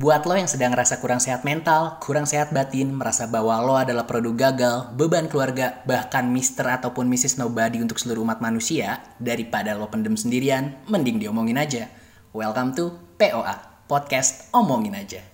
Buat lo yang sedang rasa kurang sehat mental, kurang sehat batin, merasa bahwa lo adalah produk gagal, beban keluarga, bahkan Mr. ataupun Mrs. Nobody untuk seluruh umat manusia, daripada lo pendem sendirian, mending diomongin aja. Welcome to POA, Podcast Omongin Aja.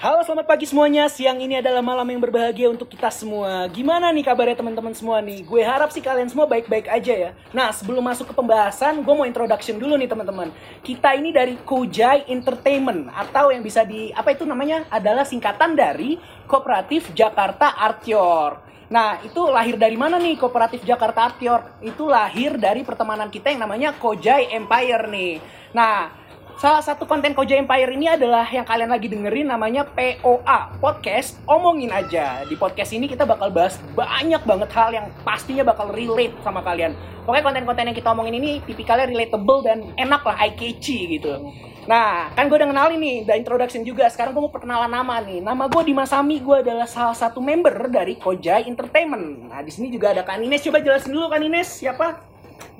Halo selamat pagi semuanya, siang ini adalah malam yang berbahagia untuk kita semua Gimana nih kabarnya teman-teman semua nih? Gue harap sih kalian semua baik-baik aja ya Nah sebelum masuk ke pembahasan, gue mau introduction dulu nih teman-teman Kita ini dari Kojai Entertainment Atau yang bisa di, apa itu namanya? Adalah singkatan dari Kooperatif Jakarta Artior Nah, itu lahir dari mana nih Kooperatif Jakarta Artior? Itu lahir dari pertemanan kita yang namanya Kojai Empire nih Nah, Salah satu konten Koja Empire ini adalah yang kalian lagi dengerin namanya POA Podcast Omongin Aja. Di podcast ini kita bakal bahas banyak banget hal yang pastinya bakal relate sama kalian. Pokoknya konten-konten yang kita omongin ini tipikalnya relatable dan enak lah, eye catchy gitu. Nah, kan gue udah kenalin nih, udah introduction juga. Sekarang gue mau perkenalan nama nih. Nama gue Dimas Sami, gue adalah salah satu member dari Kojai Entertainment. Nah, di sini juga ada Kak Ines. Coba jelasin dulu Kak Ines, siapa?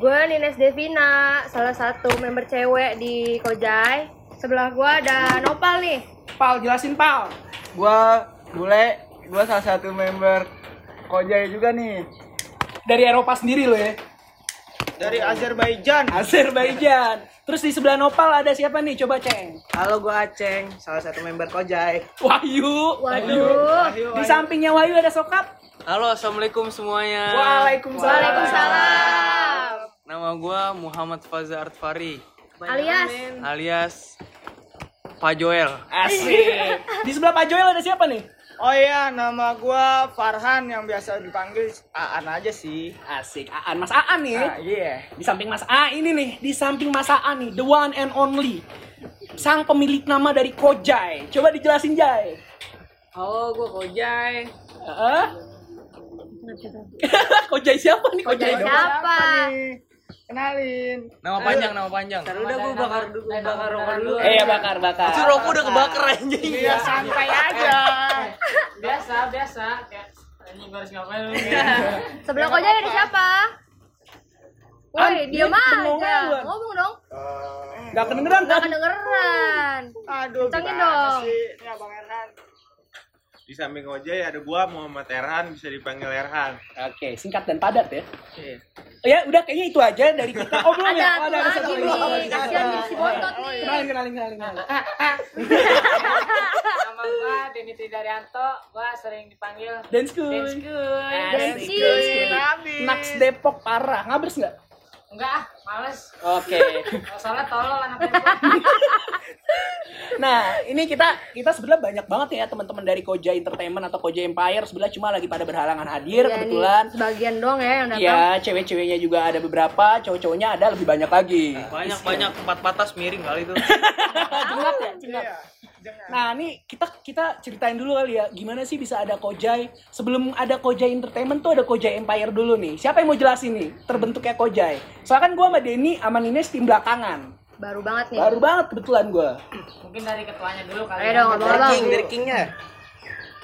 Gue Nines Devina, salah satu member cewek di Kojai. Sebelah gue ada Nopal nih. Pal, jelasin Pal. Gua bule, gua salah satu member Kojai juga nih. Dari Eropa sendiri lo ya. Dari Azerbaijan. Azerbaijan. Terus di sebelah Nopal ada siapa nih? Coba ceng. Halo, gua Aceng, salah satu member Kojai. Wahyu. Waduh. Di sampingnya Wahyu ada Sokap. Halo, assalamualaikum semuanya. Waalaikumsalam. Waalaikumsalam. Nama gua Muhammad Faza Artfari, Alias alias Pak Joel. Asik. Di sebelah Pak Joel ada siapa nih? Oh iya, nama gua Farhan yang biasa dipanggil Aan aja sih. Asik. Aan, Mas Aan nih. Ah, iya. Di samping Mas A ini nih, di samping Mas Aan nih, the one and only. Sang pemilik nama dari Kojai. Coba dijelasin Jai. Halo, gua Kojai. Heeh. Kojai siapa nih Kojai? Kojai siapa? nih? Kenalin. Nama panjang, nama panjang. Udah gua bakar dulu, bakar rokok dulu. Eh ya bakar bakar. Itu rokok udah kebakar anjing. Iya, santai aja. biasa biasa kayak ini baru ngapain lu Sebelah Kojai ada siapa? Woi, dia aja. aja. Ngomong dong. Gak kedengeran Gak kan? kedengeran. Aduh, Kencangin gimana dong. sih? Ini Abang Erhan. Di samping Ojai ada gua Muhammad Erhan, bisa dipanggil Erhan. Oke, singkat dan padat ya. Iya. Ya udah kayaknya itu aja dari kita. Oh belum ya? Oh, Ada satu satu lagi. Kasihan si Bontot nih. Kenalin, kenalin, kenalin, kenalin. nama gua Denny Tridaryanto gua sering dipanggil Dance School. Dance School Asik. Densi. Naks Depok parah. Ngabers nggak? Enggak ah males Oke. Kalau soalnya tolol anaknya Nah, ini kita kita sebenarnya banyak banget ya teman-teman dari Koja Entertainment atau Koja Empire sebenarnya cuma lagi pada berhalangan hadir Iya nih, kebetulan. Sebagian doang ya yang datang. Iya, cewek-ceweknya juga ada beberapa, cowok-cowoknya ada lebih banyak lagi. Banyak-banyak empat patas miring kali itu. Jengat ya, jengat. Jangan. Nah, ini kita kita ceritain dulu kali ya, gimana sih bisa ada Kojai? Sebelum ada Kojai Entertainment tuh ada Kojai Empire dulu nih. Siapa yang mau jelasin nih terbentuknya Kojai? Soalnya kan gue sama Denny sama Nines tim belakangan. Baru banget nih. Baru banget kebetulan gue. mungkin dari ketuanya dulu kali Ayo ya. dong, abang-abang. Kingnya.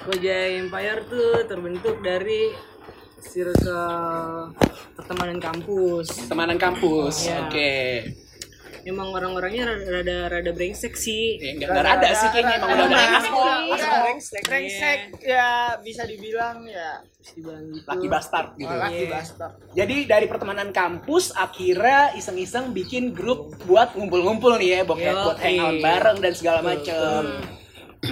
Kojai Empire tuh terbentuk dari circle pertemanan kampus. Temanan kampus. Iya. Oke. Emang orang-orangnya rada rada, rada brengsek sih. Ya, enggak enggak ada sih kayaknya emang udah brengsek. Iya, brengsek. Brengsek ya bisa dibilang ya Terus dibilang gitu. Laki bastard gitu. laki Iya. bastard. Jadi dari pertemanan kampus akhirnya iseng-iseng bikin grup buat ngumpul-ngumpul nih ya, buat Yoi. buat hangout bareng dan segala macem.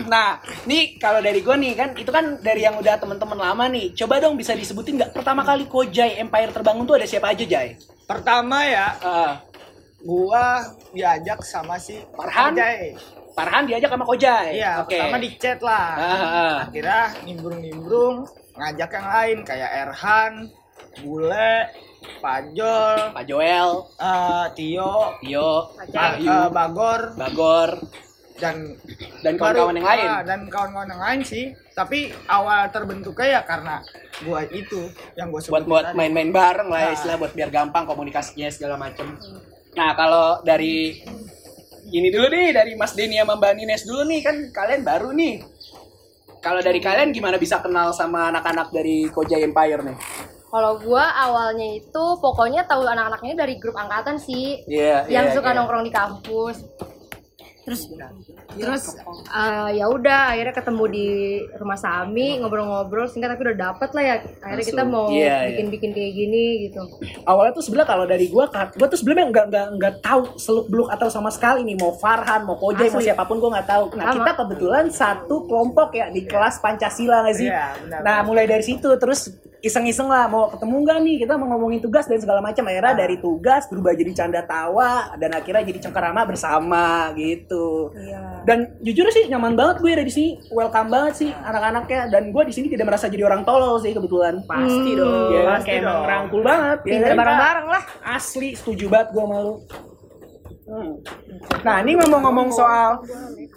Nah, nih kalau dari gue nih kan itu kan dari yang udah temen-temen lama nih. Coba dong bisa disebutin nggak pertama kali Kojai Empire terbangun tuh ada siapa aja Jai? Pertama ya, Eh, gua diajak sama si Farhan? Kojai. Farhan diajak sama Kojai. Iya, Oke. pertama di chat lah. Ah, ah. Akhirnya nimbrung-nimbrung ngajak yang lain kayak Erhan, Bule, Pajol, Pak Joel, eh, Tio, Tio, Ba- Ayu, eh, Bagor Bagor, dan dan kawan-kawan yang lain. Ah, dan kawan-kawan yang lain sih. Tapi awal terbentuknya ya karena gua itu yang gua buat sebutin buat tadi. main-main bareng lah Nah. istilah buat biar gampang komunikasinya segala macem. Nah kalau dari ini dulu nih dari Mas Denny sama Mbak Nines dulu nih kan kalian baru nih. Kalau dari kalian gimana bisa kenal sama anak-anak dari Kojai Empire nih? Kalau gua awalnya itu pokoknya tahu anak-anaknya dari grup angkatan sih. Iya, yang iya, suka iya. nongkrong di kampus. Terus terus eh, ya udah akhirnya ketemu di rumah Sami ngobrol-ngobrol singkat tapi udah dapet lah ya. Akhirnya kita Langsung. mau Iya, iya. bikin-bikin kayak gini gitu. Awalnya tuh sebenarnya kalau dari gua gua tuh sebelumnya nggak nggak nggak tahu seluk beluk atau sama sekali nih mau Farhan mau Kojai mau siapa pun gua nggak tahu. Nah Sama. kita kebetulan satu kelompok ya di kelas Pancasila nggak sih? Iya, benar, nah mulai dari situ terus iseng-iseng lah mau ketemu nggak nih? Kita mau ngomongin tugas dan segala macam. Akhirnya Ah. dari tugas berubah jadi canda tawa dan akhirnya jadi cengkerama bersama gitu. Iya. Dan jujur sih nyaman banget gue ada di sini. Welcome banget sih anak-anaknya. Dan gue di sini tidak merasa jadi orang tolol sih kebetulan. Pasti Hmm. dong. ya pasti kayak dong. rangkul banget. Ya pinter kan? bareng-bareng lah. Asli setuju banget gue malu nah ini ngomong-ngomong soal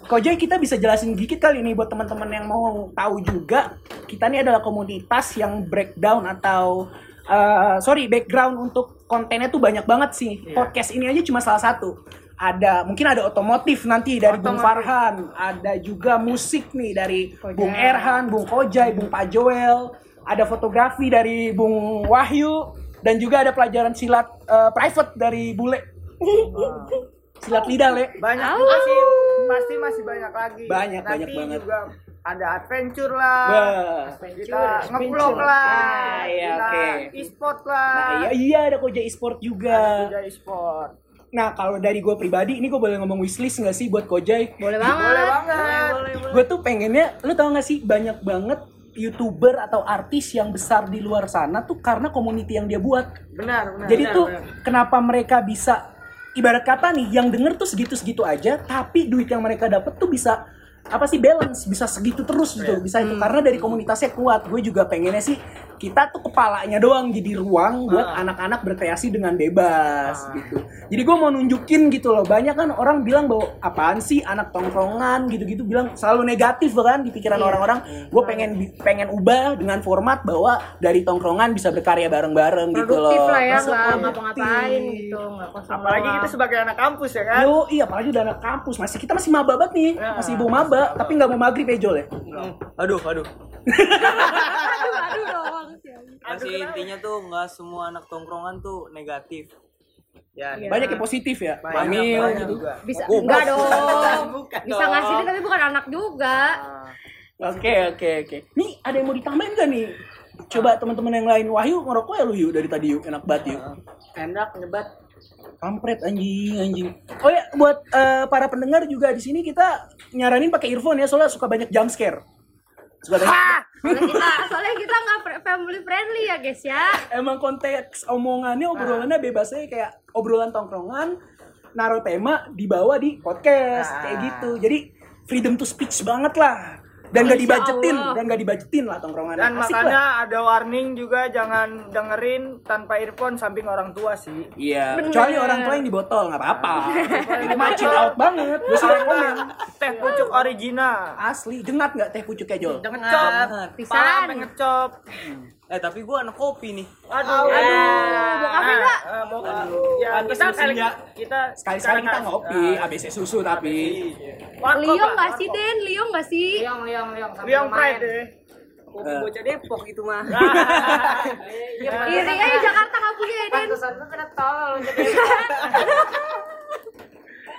Kojai kita bisa jelasin dikit kali nih buat teman-teman yang mau tahu juga kita ini adalah komunitas yang breakdown atau eh, sorry background untuk kontennya tuh banyak banget sih. Podcast ini aja cuma salah satu. Ada mungkin ada otomotif nanti dari Bung Farhan ada juga musik nih dari Bung Erhan Bung Kojai Bung Pak Joel ada fotografi dari Bung Wahyu dan juga ada pelajaran silat eh, private dari Bule. Silat lidah le. Banyak juga sih. Pasti masih banyak lagi. Banyak, Nanti banyak banget. juga ada adventure lah Bah. kita ngevlog lah Ah, iya, kita oke. e-sport lah Nah, iya iya ada Koja e-sport juga. juga e-sport Nah, kalau dari gue pribadi, ini gue boleh ngomong wishlist nggak sih buat Kojai? boleh boleh banget banget Gue tuh pengennya, lu tau gak sih banyak banget youtuber atau artis yang besar di luar sana tuh karena community yang dia buat. benar benar Jadi benar, tuh benar. kenapa mereka bisa ibarat kata nih yang denger tuh segitu-segitu aja, tapi duit yang mereka dapet tuh bisa apa sih balance bisa segitu terus gitu bisa itu. Karena dari komunitasnya kuat. Gue juga pengennya sih kita tuh kepalanya doang jadi ruang buat anak-anak berkreasi dengan bebas gitu. Jadi gue mau nunjukin gitu loh banyak kan orang bilang bahwa apaan sih anak tongkrongan? gitu-gitu bilang selalu negatif kan di pikiran orang-orang. Gue pengen pengen ubah dengan format bahwa dari tongkrongan bisa berkarya bareng-bareng gitu loh. Produktif lah ya nggak ngapa-ngapain gitu apalagi kita sebagai anak kampus ya kan? Yo, iya apalagi udah anak kampus masih kita masih maba banget nih masih ibu maba tapi nggak mau maghrib ya Jol ya? Aduh, aduh. aduh aduh doang sih Masih intinya tuh nggak semua anak tongkrongan tuh negatif. Ya, nih. banyak yang positif ya? Banyak, Bamil banyak gitu. juga. bisa Goblok. enggak dong? Bukan bisa dong. ngasih tapi bukan anak juga. Oke oke oke. Nih ada yang mau ditambahin gak nih? Coba teman-teman yang lain. Wahyu ngerokok ya lu yuk dari tadi yuk enak banget yuk enak nyebat. Kampret anjing anjing. Oh ya buat eh, para pendengar juga di sini kita nyaranin pakai earphone ya soalnya suka banyak jump scare soalnya kita. Soalnya kita nggak family friendly ya guys ya. Emang konteks omongannya obrolannya bebas aja kayak obrolan tongkrongan naruh tema dibawa di podcast kayak gitu. Jadi freedom to speech banget lah. Dan gak Masya dibajetin Allah. dan gak dibajetin lah tongkrongannya. Dan Asik makanya lah. ada warning juga jangan dengerin tanpa earphone samping orang tua sih. Iya. Kecuali orang tua yang di botol nggak apa-apa. Itu mah chill out banget. Gue salah komen teh pucuk original. Asli jengat nggak teh pucuknya Jol jangan ngecop pisan. ngecop Eh, tapi gua anak kopi nih. aduh. Aduh mau kafe nggak? Ah, mau ya Pantes kita kali kita sekali-sekali kita ngopi ABC susu tapi. Lah, nggak sih. Den? Leo nggak sih? Liong, liong, liong. sampai Liang lumayan. Pride deh kopi bocah Depok itu mah. Iya, iri aja Jakarta nggak punya ya Den? Pantesan lu kena tol. jadi.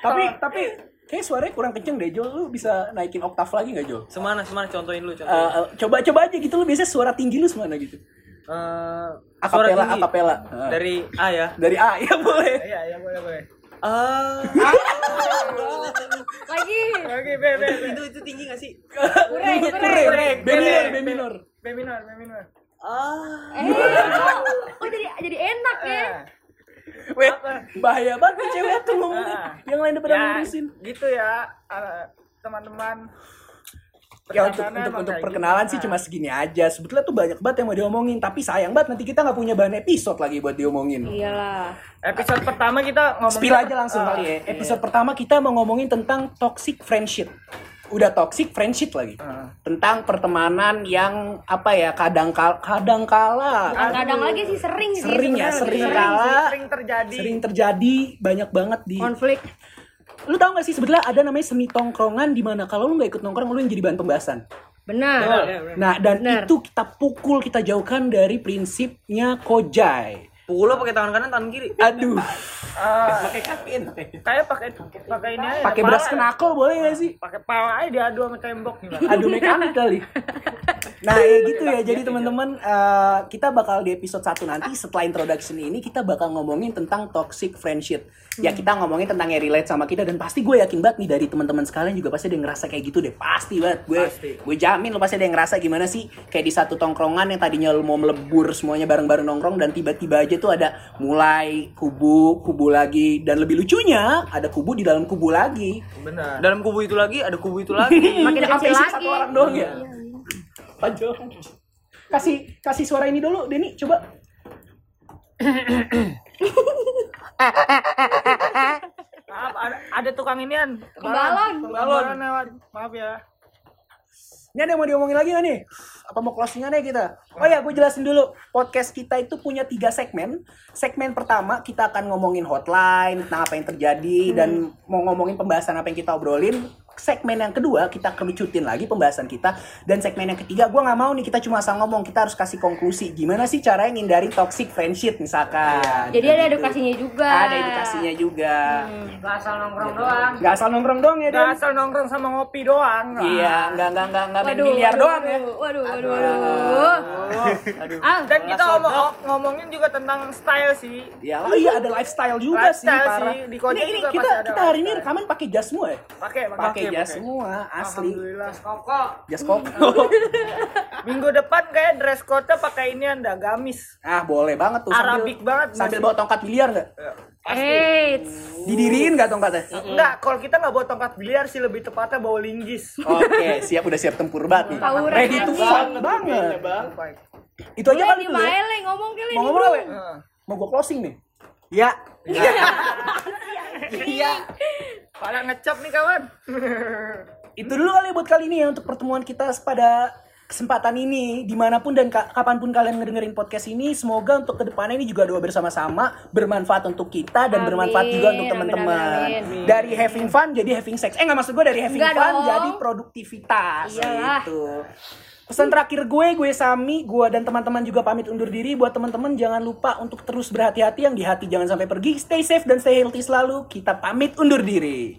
tapi tapi kayak suaranya kurang kenceng deh Jol lu bisa naikin oktav lagi nggak Jol Semana, semana? Contohin lu, contohin. eh, coba coba aja gitu. Lu biasanya suara tinggi lu semana gitu? Eh, akapela suara tinggi. akapela Eh, Dari A ya. dari A ya boleh. Iya iya boleh boleh. Ah. lagi. Oke B B B itu itu tinggi gak sih? kurang kurang Kurang, B minor B minor. B minor B minor. Ah. eh oh, oh jadi jadi enak ya Weh, bahaya banget cewek tuh ngomongnya. Ah. Yang lain pada ya ngurusin. gitu ya eh, teman-teman Ya untuk untuk, untuk perkenalan gitu. sih cuma segini aja. Sebetulnya tuh banyak banget yang mau diomongin, tapi sayang banget nanti kita nggak punya bahan episode lagi buat diomongin. iyalah episode pertama kita ngomongin Spill aja langsung Ah, kali ya. Episode pertama kita mau ngomongin tentang toxic friendship. Udah toxic friendship lagi. Ah. Tentang pertemanan yang apa ya kadang kala kadang kala kadang-kadang lagi sih sering sih sering ya sering lebih kala sering terjadi sering terjadi banyak banget di konflik lu tau gak sih sebetulnya ada namanya seni tongkrongan di mana kalau lu nggak ikut nongkrong lu yang jadi bahan pembahasan Benar. Nah, dan Benar. itu kita pukul, kita jauhkan dari prinsipnya Kojai. Pukul lo pakai tangan kanan, tangan kiri. Aduh, pakai kapin kayak pakai pakai ini aja pakai beras kenakol boleh gak sih? pakai pala aja diadu sama tembok nih Bang. Adu mekanik kali. Nah, ya gitu ya. Jadi teman-teman, eh, kita bakal di episode 1 nanti setelah introduction ini kita bakal ngomongin tentang toxic friendship. Ya kita ngomongin tentang yang relate sama kita dan pasti gue yakin banget nih dari teman-teman sekalian juga pasti ada yang ngerasa kayak gitu deh. Pasti banget. Gue gue jamin lo pasti ada yang ngerasa gimana sih kayak di satu tongkrongan yang tadinya lo mau melebur semuanya bareng-bareng nongkrong dan tiba-tiba aja tuh ada mulai kubu, kubu lagi dan lebih lucunya ada kubu di dalam kubu lagi. benar Dalam kubu itu lagi, ada kubu itu lagi. Makin kecil lagi. satu orang doang ya. Panjang. Kasih kasih suara ini dulu, Denny, coba. maaf ada, ada tukang inian Balon. balon lewat maaf ya Ini ada yang mau diomongin lagi gak nih? Apa mau closingan aja kita? Oh ya, gue jelasin dulu. Podcast kita itu punya tiga segmen. Segmen pertama kita akan ngomongin hotline, tentang apa yang terjadi, dan mau ngomongin pembahasan apa yang kita obrolin. Segmen yang kedua kita kerucutin lagi pembahasan kita. Dan segmen yang ketiga, gue nggak mau nih kita cuma asal ngomong. Kita harus kasih konklusi. Gimana sih caranya ngindarin toxic friendship misalkan. Jadi ada Gitu. edukasinya juga. Ada edukasinya juga. Gak asal nongkrong doang. Nggak asal nongkrong doang ya, Nggak Dan? asal nongkrong sama ngopi doang Iya, nggak nggak nggak nggak main Waduh, biliar waduh, doang ya. Waduh, waduh, waduh. Ah, dan kita ngomong ngomongin juga tentang style sih Ya lah, iya ada lifestyle juga sih Lifestyle parah. sih, di ini, ini juga kita pasti ada kita hari ini rekaman pakai jas semua ya. pakai Pakai jas semua asli. alhamdulillah Koko. Jas koko. minggu depan kayak dress code pakai ini anda gamis ah boleh banget tuh. sambil- Arabik banget, Sambil masih. bawa tongkat biliar nggak? Eits. Didiriin nggak tongkatnya? enggak kalau kita nggak bawa tongkat biliar sih lebih tepatnya bawa linggis Oke, siap udah siap tempur banget nih. Ready to fight banget. Itu aja Boleh kali di dulu ya. Ngomong kali Mau ngomong apa? ya? Mau gua closing nih. ya iya. Pada ngecap nih kawan. Itu dulu kali buat kali ini ya untuk pertemuan kita pada kesempatan ini. Di mana pun dan ka- kapan pun kalian ngedengerin podcast ini semoga untuk ke depannya ini juga doa bersama-sama bermanfaat untuk kita dan Amin, bermanfaat juga untuk teman-teman. dari having fun jadi having sex. Eh nggak maksud gue dari having Enggak fun dong. jadi produktivitas Iyalah. gitu pesan terakhir gue gue Sami gue dan teman-teman juga pamit undur diri. Buat teman-teman jangan lupa untuk terus berhati-hati yang di hati. Jangan sampai pergi. Stay safe dan stay healthy selalu. Kita pamit undur diri